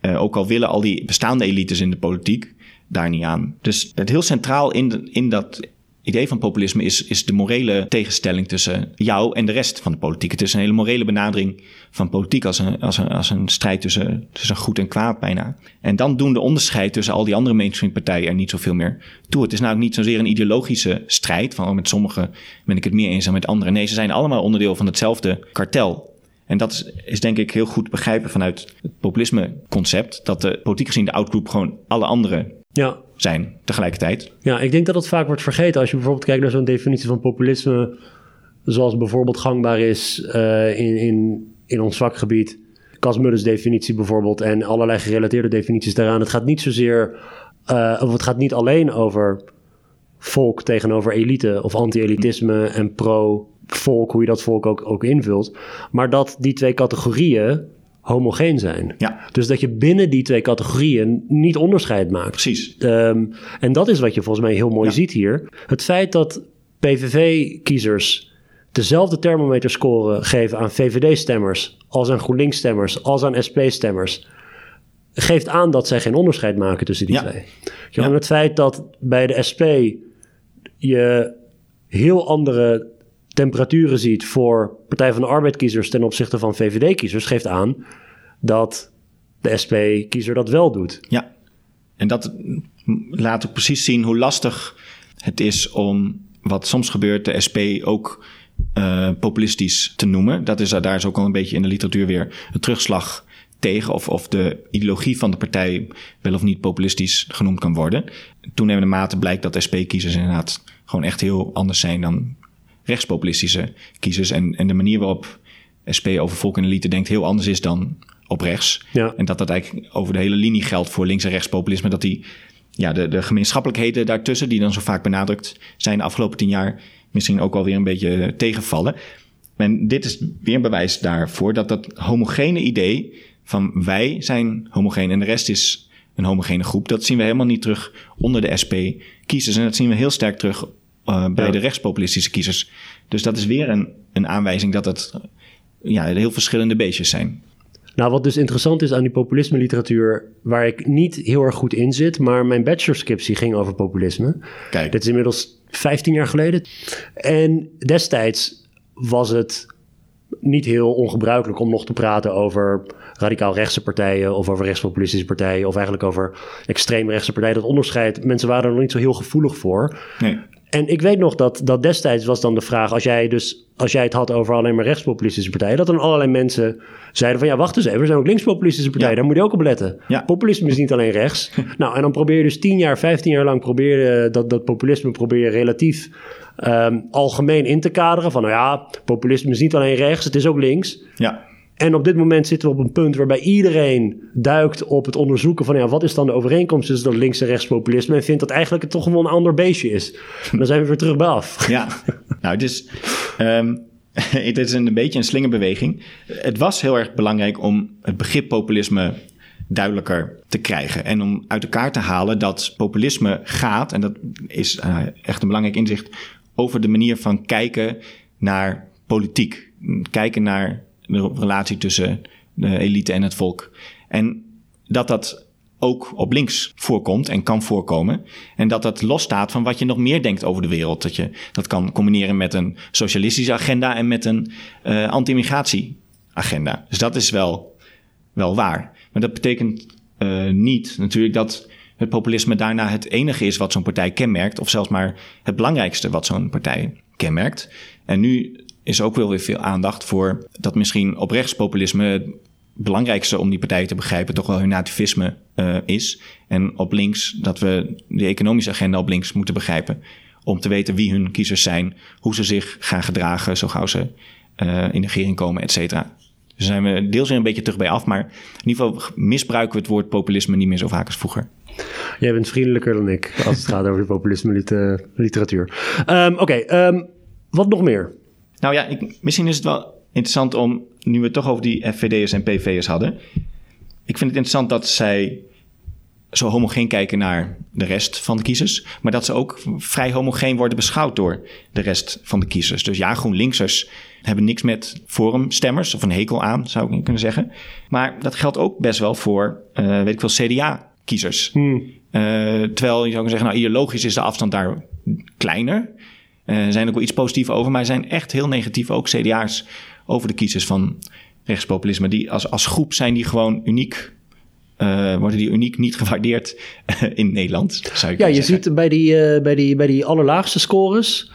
Eh, ook al willen al die bestaande elites in de politiek daar niet aan. Dus het heel centraal in, in dat idee van populisme is, is de morele tegenstelling tussen jou en de rest van de politiek. Het is een hele morele benadering van politiek als een, als een, als een strijd tussen, tussen goed en kwaad bijna. En dan doen de onderscheid tussen al die andere mainstream partijen er niet zoveel meer toe. Het is nou niet zozeer een ideologische strijd, van oh, met sommigen ben ik het meer eens dan met anderen. Nee, ze zijn allemaal onderdeel van hetzelfde kartel. En dat is, is denk ik heel goed begrijpen vanuit het populisme-concept. Dat de politiek gezien de outgroup gewoon alle anderen Ja, zijn tegelijkertijd. Ja, ik denk dat het vaak wordt vergeten als je bijvoorbeeld kijkt naar zo'n definitie van populisme, zoals bijvoorbeeld gangbaar is eh, in, in, in ons vakgebied. Cas Mullers definitie bijvoorbeeld en allerlei gerelateerde definities daaraan. Het gaat niet zozeer, eh, of het gaat niet alleen over volk tegenover elite of anti-elitisme en pro-volk, hoe je dat volk ook, ook invult. Maar dat die twee categorieën homogeen zijn. Ja, Dus dat je binnen die twee categorieën niet onderscheid maakt. precies. Ehm, en dat is wat je volgens mij heel mooi Ja. ziet hier. Het feit dat PVV-kiezers dezelfde thermometerscore geven aan VVD-stemmers als aan GroenLinks-stemmers als aan SP-stemmers, geeft aan dat zij geen onderscheid maken tussen die Ja. twee. Ja. En het feit dat bij de SP je heel andere temperaturen ziet voor Partij van de Arbeid-kiezers ten opzichte van VVD-kiezers, geeft aan dat de SP-kiezer dat wel doet. Ja, en dat laat ook precies zien hoe lastig het is om, wat soms gebeurt, de SP ook eh, populistisch te noemen. Dat is, daar is ook al een beetje in de literatuur weer een terugslag tegen of, of de ideologie van de partij wel of niet populistisch genoemd kan worden. Toenemende mate blijkt dat SP-kiezers inderdaad gewoon echt heel anders zijn dan rechtspopulistische kiezers. En, en de manier waarop SP over volk en elite denkt heel anders is dan op rechts. Ja. En dat dat eigenlijk over de hele linie geldt voor links- en rechtspopulisme. Dat die, ja, de, de gemeenschappelijkheden daartussen, die dan zo vaak benadrukt zijn de afgelopen tien jaar, misschien ook alweer een beetje tegenvallen. En dit is weer een bewijs daarvoor dat dat homogene idee van wij zijn homogeen en de rest is een homogene groep, dat zien we helemaal niet terug onder de SP-kiezers. En dat zien we heel sterk terug uh, bij Ja. de rechtspopulistische kiezers. Dus dat is weer een, een aanwijzing dat het ja, heel verschillende beestjes zijn. Nou, wat dus interessant is aan die populisme literatuur, waar ik niet heel erg goed in zit, maar mijn bachelorscriptie ging over populisme. Kijk. Dit is inmiddels 15 jaar geleden. En destijds was het niet heel ongebruikelijk om nog te praten over radicaal rechtse partijen of over rechtspopulistische partijen of eigenlijk over extreemrechtse partijen. Dat onderscheid, mensen waren er nog niet zo heel gevoelig voor. Nee. En ik weet nog dat, dat destijds was dan de vraag, als jij, dus, als jij het had over alleen maar rechtspopulistische partijen, dat dan allerlei mensen zeiden van ja, wacht eens even, er zijn ook linkspopulistische partijen, Ja. daar moet je ook op letten. Ja. Populisme is niet alleen rechts. nou, en dan probeer je dus 10 jaar, 15 jaar lang probeer dat, dat populisme probeer je relatief ehm, algemeen in te kaderen. Van nou ja, populisme is niet alleen rechts, het is ook links. Ja. En op dit moment zitten we op een punt waarbij iedereen duikt op het onderzoeken van ja, wat is dan de overeenkomst tussen dat links- en rechtspopulisme en vindt dat eigenlijk het toch gewoon een ander beestje is. En dan zijn we weer terug bij af. Ja, nou, het is, ehm, het is een beetje een slingerbeweging. Het was heel erg belangrijk om het begrip populisme duidelijker te krijgen. En om uit elkaar te halen dat populisme gaat, en dat is eh, echt een belangrijk inzicht, over de manier van kijken naar politiek. Kijken naar de relatie tussen de elite en het volk. En dat dat ook op links voorkomt en kan voorkomen. En dat dat losstaat van wat je nog meer denkt over de wereld. Dat je dat kan combineren met een socialistische agenda en met een uh, anti-immigratie-agenda. Dus dat is wel, wel waar. Maar dat betekent uh, niet natuurlijk dat het populisme daarna het enige is wat zo'n partij kenmerkt. Of zelfs maar het belangrijkste wat zo'n partij kenmerkt. En nu is ook wel weer veel aandacht voor dat misschien op rechtspopulisme het belangrijkste om die partijen te begrijpen toch wel hun nativisme uh, is. En op links dat we de economische agenda op links moeten begrijpen. Om te weten wie hun kiezers zijn, hoe ze zich gaan gedragen zo gauw ze uh, in de regering komen, et cetera. Dus zijn we deels weer een beetje terug bij af, maar in ieder geval misbruiken we het woord populisme niet meer zo vaak als vroeger. Jij bent vriendelijker dan ik als het gaat over populisme literatuur. Um, Oké, um, wat nog meer? Nou ja, ik, misschien is het wel interessant om, nu we het toch over die FVD'ers en PV'ers hadden. Ik vind het interessant dat zij zo homogeen kijken naar de rest van de kiezers. Maar dat ze ook vrij homogeen worden beschouwd door de rest van de kiezers. Dus ja, GroenLinksers hebben niks met forumstemmers of een hekel aan, zou ik kunnen zeggen. Maar dat geldt ook best wel voor, uh, weet ik veel, CDA-kiezers. Hmm. Uh, terwijl je zou kunnen zeggen, nou ideologisch is de afstand daar kleiner. Uh, zijn ook wel iets positief over, maar zijn echt heel negatief ook CDA's over de kiezers van rechtspopulisme. Die als, als groep zijn die gewoon uniek, uh, worden die uniek niet gewaardeerd in Nederland. Zou ja, je zeggen. ziet bij die, bij, die, bij die allerlaagste scores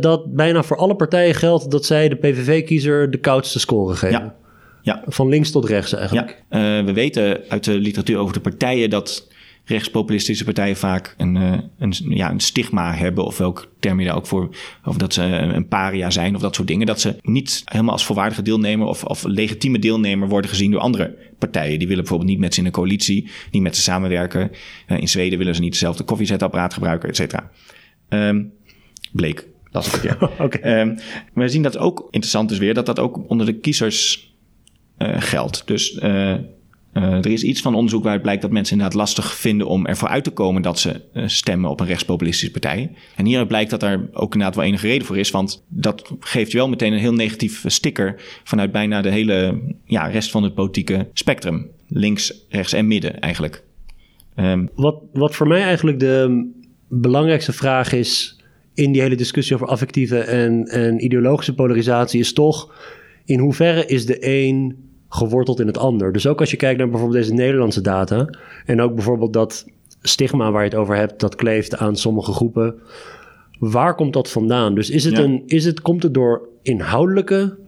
dat bijna voor alle partijen geldt dat zij de PVV-kiezer de koudste score geven. Ja. Ja. Van links tot rechts eigenlijk. Ja. Uh, we weten uit de literatuur over de partijen dat rechtspopulistische partijen vaak een, uh, een, ja, een stigma hebben. Of welk term je daar ook voor. Of dat ze een paria zijn of dat soort dingen. Dat ze niet helemaal als volwaardige deelnemer of, of legitieme deelnemer worden gezien door andere partijen. Die willen bijvoorbeeld niet met ze in een coalitie, niet met ze samenwerken. Uh, in Zweden willen ze niet hetzelfde koffiezetapparaat gebruiken, et cetera. Um, bleek. Dat is het keer. okay. um, we zien dat ook interessant is weer, dat dat ook onder de kiezers uh, geldt. Dus uh, Uh, er is iets van onderzoek waaruit blijkt dat mensen inderdaad lastig vinden om ervoor uit te komen dat ze uh, stemmen op een rechtspopulistische partij. En hieruit blijkt dat daar ook inderdaad wel enige reden voor is, want dat geeft wel meteen een heel negatief sticker vanuit bijna de hele ja, rest van het politieke spectrum. Links, rechts en midden eigenlijk. Um, wat, wat voor mij eigenlijk de belangrijkste vraag is in die hele discussie over affectieve en, en ideologische polarisatie, is toch in hoeverre is de een geworteld in het ander. Dus ook als je kijkt naar bijvoorbeeld deze Nederlandse data en ook bijvoorbeeld dat stigma waar je het over hebt, dat kleeft aan sommige groepen. Waar komt dat vandaan? Dus is het een, is het, komt het door inhoudelijke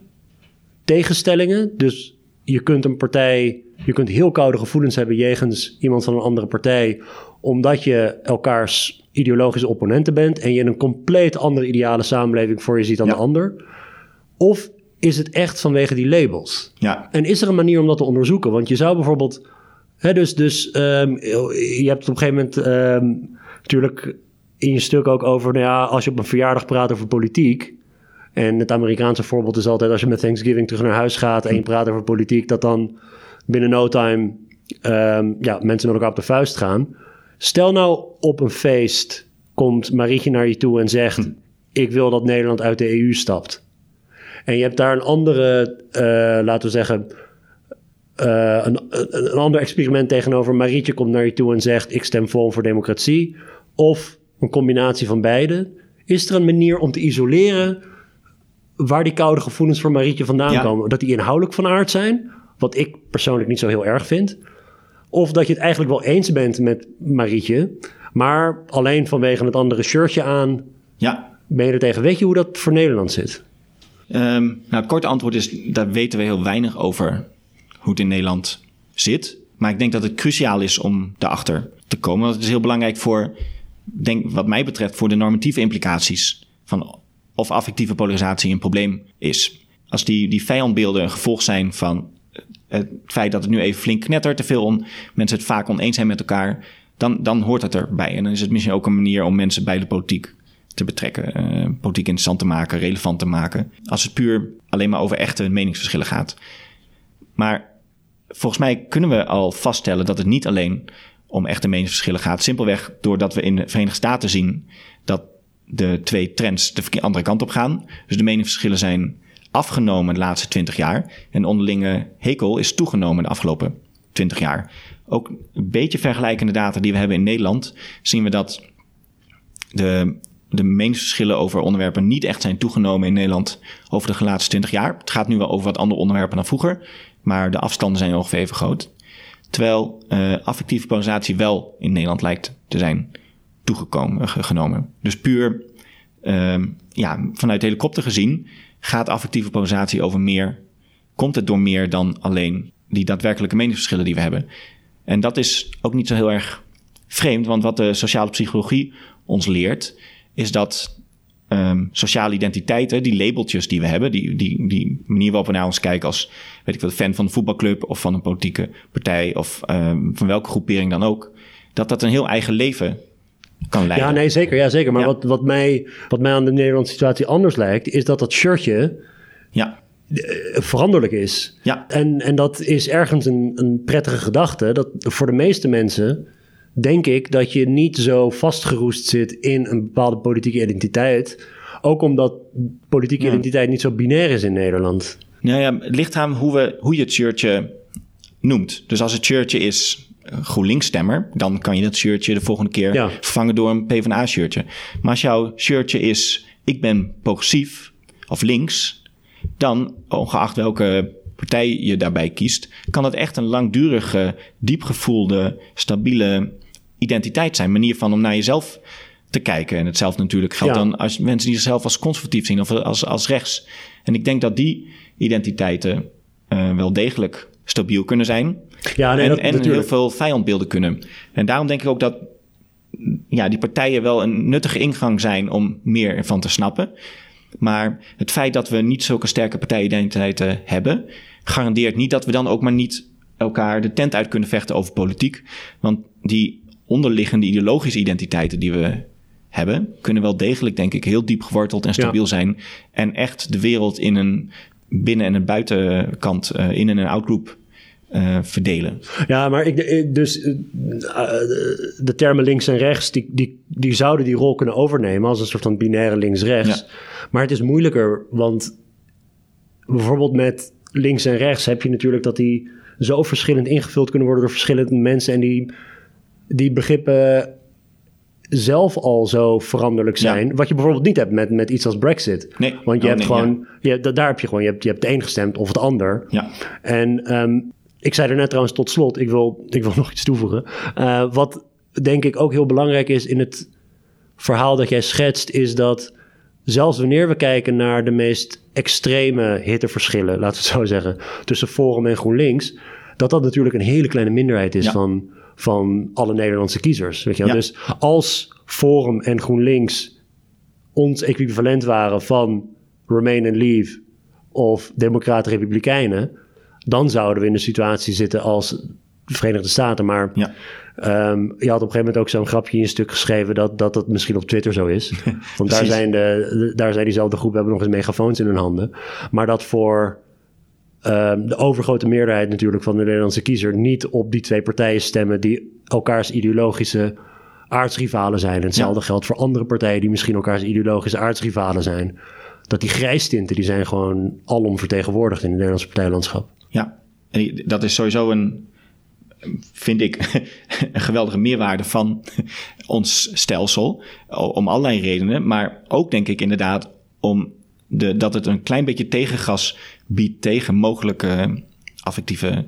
tegenstellingen? Dus je kunt een partij, je kunt heel koude gevoelens hebben jegens iemand van een andere partij, omdat je elkaars ideologische opponenten bent en je een compleet andere ideale samenleving voor je ziet dan de ander. Of is het echt vanwege die labels? Ja. En is er een manier om dat te onderzoeken? Want je zou bijvoorbeeld. Hè, dus dus um, je hebt op een gegeven moment um, natuurlijk in je stuk ook over. Nou ja, als je op een verjaardag praat over politiek. En het Amerikaanse voorbeeld is altijd als je met Thanksgiving terug naar huis gaat en je praat over politiek, dat dan binnen no time um, ja, mensen met elkaar op de vuist gaan. Stel nou op een feest komt Marietje naar je toe en zegt: hm. Ik wil dat Nederland uit de EU stapt. En je hebt daar een andere, uh, laten we zeggen, uh, een, een, ander experiment tegenover. Marietje komt naar je toe en zegt: Ik stem vol voor democratie. Of een combinatie van beide. Is er een manier om te isoleren waar die koude gevoelens voor Marietje vandaan komen? Dat die inhoudelijk van aard zijn, wat ik persoonlijk niet zo heel erg vind. Of dat je het eigenlijk wel eens bent met Marietje, maar alleen vanwege het andere shirtje aan ja. ben je er tegen. Weet je hoe dat voor Nederland zit? Um, nou, het korte antwoord is, daar weten we heel weinig over hoe het in Nederland zit. Maar ik denk dat het cruciaal is om daarachter te komen. Want het is heel belangrijk voor, denk, wat mij betreft, voor de normatieve implicaties van of affectieve polarisatie een probleem is. Als die, die vijandbeelden een gevolg zijn van het feit dat het nu even flink knettert, te veel mensen het vaak oneens zijn met elkaar, dan, dan hoort het erbij. En dan is het misschien ook een manier om mensen bij de politiek te betrekken, uh, politiek interessant te maken, relevant te maken. Als het puur alleen maar over echte meningsverschillen gaat. Maar volgens mij kunnen we al vaststellen dat het niet alleen om echte meningsverschillen gaat. Simpelweg doordat we in de Verenigde Staten zien dat de twee trends de andere kant op gaan. Dus de meningsverschillen zijn afgenomen de laatste 20 jaar. En onderlinge hekel is toegenomen de afgelopen 20 jaar. Ook een beetje vergelijkende data die we hebben in Nederland, zien we dat de, de meningsverschillen over onderwerpen niet echt zijn toegenomen in Nederland over de laatste 20 jaar. Het gaat nu wel over wat andere onderwerpen dan vroeger, maar de afstanden zijn ongeveer even groot. Terwijl uh, affectieve polarisatie wel in Nederland lijkt te zijn toegekomen, genomen. Dus puur uh, ja, vanuit helikopter gezien gaat affectieve polarisatie over meer, komt het door meer dan alleen die daadwerkelijke meningsverschillen die we hebben. En dat is ook niet zo heel erg vreemd, want wat de sociale psychologie ons leert, is dat um, sociale identiteiten, die labeltjes die we hebben, die, die, die manier waarop we naar ons kijken als, weet ik wel, fan van een voetbalclub of van een politieke partij of um, van welke groepering dan ook, dat dat een heel eigen leven kan leiden. Ja, nee, zeker. Ja, zeker. Maar Wat, wat, mij, wat mij aan de Nederlandse situatie anders lijkt, is dat dat shirtje ja. Eh, veranderlijk is. Ja. En, en dat is ergens een, een prettige gedachte. Dat voor de meeste mensen denk ik dat je niet zo vastgeroest zit in een bepaalde politieke identiteit. Ook omdat politieke identiteit niet zo binair is in Nederland. Nou ja, het ligt aan hoe, we, hoe je het shirtje noemt. Dus als het shirtje is GroenLinks-stemmer, dan kan je dat shirtje de volgende keer vervangen door een PvdA-shirtje. Maar als jouw shirtje is: ik ben progressief of links, dan, ongeacht welke partij je daarbij kiest, kan het echt een langdurige, diepgevoelde, stabiele identiteit zijn. Manier van om naar jezelf te kijken. En hetzelfde natuurlijk geldt dan als mensen die zichzelf als conservatief zien of als, als rechts. En ik denk dat die identiteiten uh, wel degelijk stabiel kunnen zijn. Ja, nee, en, en heel veel vijandbeelden kunnen. En daarom denk ik ook dat ja, die partijen wel een nuttige ingang zijn om meer ervan te snappen. Maar het feit dat we niet zulke sterke partijidentiteiten hebben, garandeert niet dat we dan ook maar niet elkaar de tent uit kunnen vechten over politiek. Want die onderliggende ideologische identiteiten die we hebben, kunnen wel degelijk, denk ik, heel diep geworteld en stabiel zijn. En echt de wereld in een binnen- en een buitenkant, uh, in- en een outgroep uh, verdelen. Ja, maar ik, ik dus uh, de termen links en rechts, die, die, die zouden die rol kunnen overnemen als een soort van binaire links-rechts. Ja. Maar het is moeilijker, want bijvoorbeeld met links en rechts heb je natuurlijk dat die zo verschillend ingevuld kunnen worden door verschillende mensen en die, die begrippen zelf al zo veranderlijk zijn. Wat je bijvoorbeeld niet hebt met, met iets als Brexit. Nee. Want je oh, hebt gewoon, ja. je, daar heb je gewoon, je hebt, je hebt de een gestemd of het ander. Ja. En um, ik zei er net trouwens tot slot, ik wil, ik wil nog iets toevoegen. Uh, wat denk ik ook heel belangrijk is in het verhaal dat jij schetst, is dat zelfs wanneer we kijken naar de meest extreme hitteverschillen, laten we het zo zeggen, tussen Forum en GroenLinks, dat dat natuurlijk een hele kleine minderheid is van, van alle Nederlandse kiezers. Weet je ja. Dus als Forum en GroenLinks ons equivalent waren van Remain and Leave of Democraten-Republikeinen, dan zouden we in de situatie zitten als de Verenigde Staten. Maar ja. Um, je had op een gegeven moment ook zo'n grapje in een stuk geschreven dat, dat dat misschien op Twitter zo is. Want daar zijn, de, daar zijn diezelfde groepen hebben nog eens megafoons in hun handen. Maar dat voor um, de overgrote meerderheid natuurlijk van de Nederlandse kiezer niet op die twee partijen stemmen die elkaars ideologische aardsrivalen zijn. En hetzelfde geldt voor andere partijen die misschien elkaars ideologische aardsrivalen zijn. Dat die grijstinten, die zijn gewoon alom vertegenwoordigd in het Nederlandse partijlandschap. Ja, en dat is sowieso een, vind ik, een geweldige meerwaarde van ons stelsel. Om allerlei redenen. Maar ook denk ik inderdaad om de, dat het een klein beetje tegengas biedt tegen mogelijke affectieve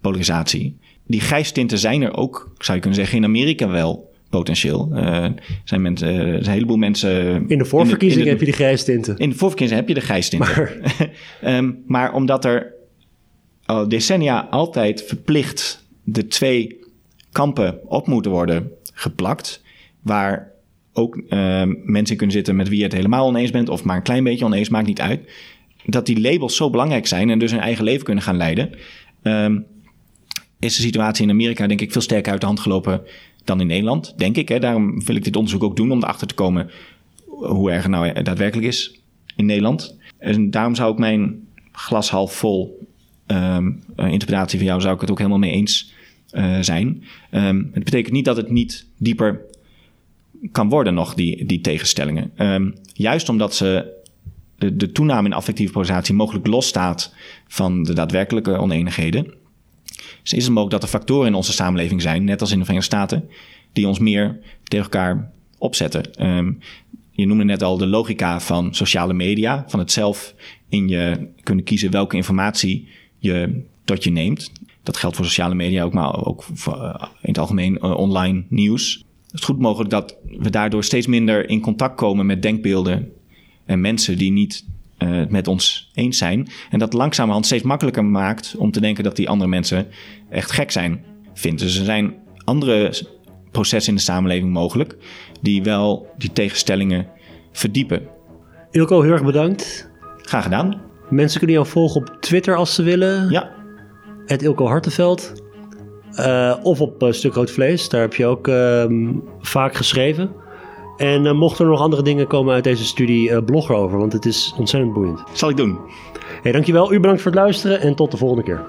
polarisatie. Die grijstinten zijn er ook, zou je kunnen zeggen, in Amerika wel potentieel. Uh, zijn mensen, uh, een heleboel mensen. In de voorverkiezingen heb je de grijstinten. In de voorverkiezingen heb je de grijstinten. Maar, um, maar omdat er al decennia altijd verplicht de twee kampen op moeten worden geplakt. Waar ook uh, mensen kunnen zitten met wie je het helemaal oneens bent, of maar een klein beetje oneens, maakt niet uit. Dat die labels zo belangrijk zijn en dus hun eigen leven kunnen gaan leiden. Um, is de situatie in Amerika, denk ik, veel sterker uit de hand gelopen dan in Nederland, denk ik. Hè. Daarom wil ik dit onderzoek ook doen om erachter te komen hoe erg het nou daadwerkelijk is in Nederland. En daarom zou ik mijn glas half vol um, interpretatie van jou zou ik het ook helemaal mee eens uh, zijn. Het betekent niet dat het niet dieper kan worden nog, die, die tegenstellingen. Um, juist omdat ze de, de toename in affectieve polarisatie mogelijk losstaat van de daadwerkelijke oneenigheden, dus is het mogelijk dat er factoren in onze samenleving zijn, net als in de Verenigde Staten, die ons meer tegen elkaar opzetten. Um, je noemde net al de logica van sociale media, van het zelf in je kunnen kiezen welke informatie je tot je neemt. Dat geldt voor sociale media ook, maar ook uh, in het algemeen uh, online nieuws. Het is goed mogelijk dat we daardoor steeds minder in contact komen met denkbeelden en mensen die niet uh, het met ons eens zijn. En dat langzamerhand steeds makkelijker maakt om te denken dat die andere mensen echt gek zijn, vindt. Dus er zijn andere processen in de samenleving mogelijk die wel die tegenstellingen verdiepen. Ilko, heel erg bedankt. Graag gedaan. Mensen kunnen jou volgen op Twitter als ze willen. Ja. Het Ilko Hartenveld. Uh, of op uh, Stuk Rood Vlees. Daar heb je ook uh, vaak geschreven. En uh, mochten er nog andere dingen komen uit deze studie, blog erover. Want het is ontzettend boeiend. Zal ik doen. Hey, dankjewel. U bedankt voor het luisteren. En tot de volgende keer.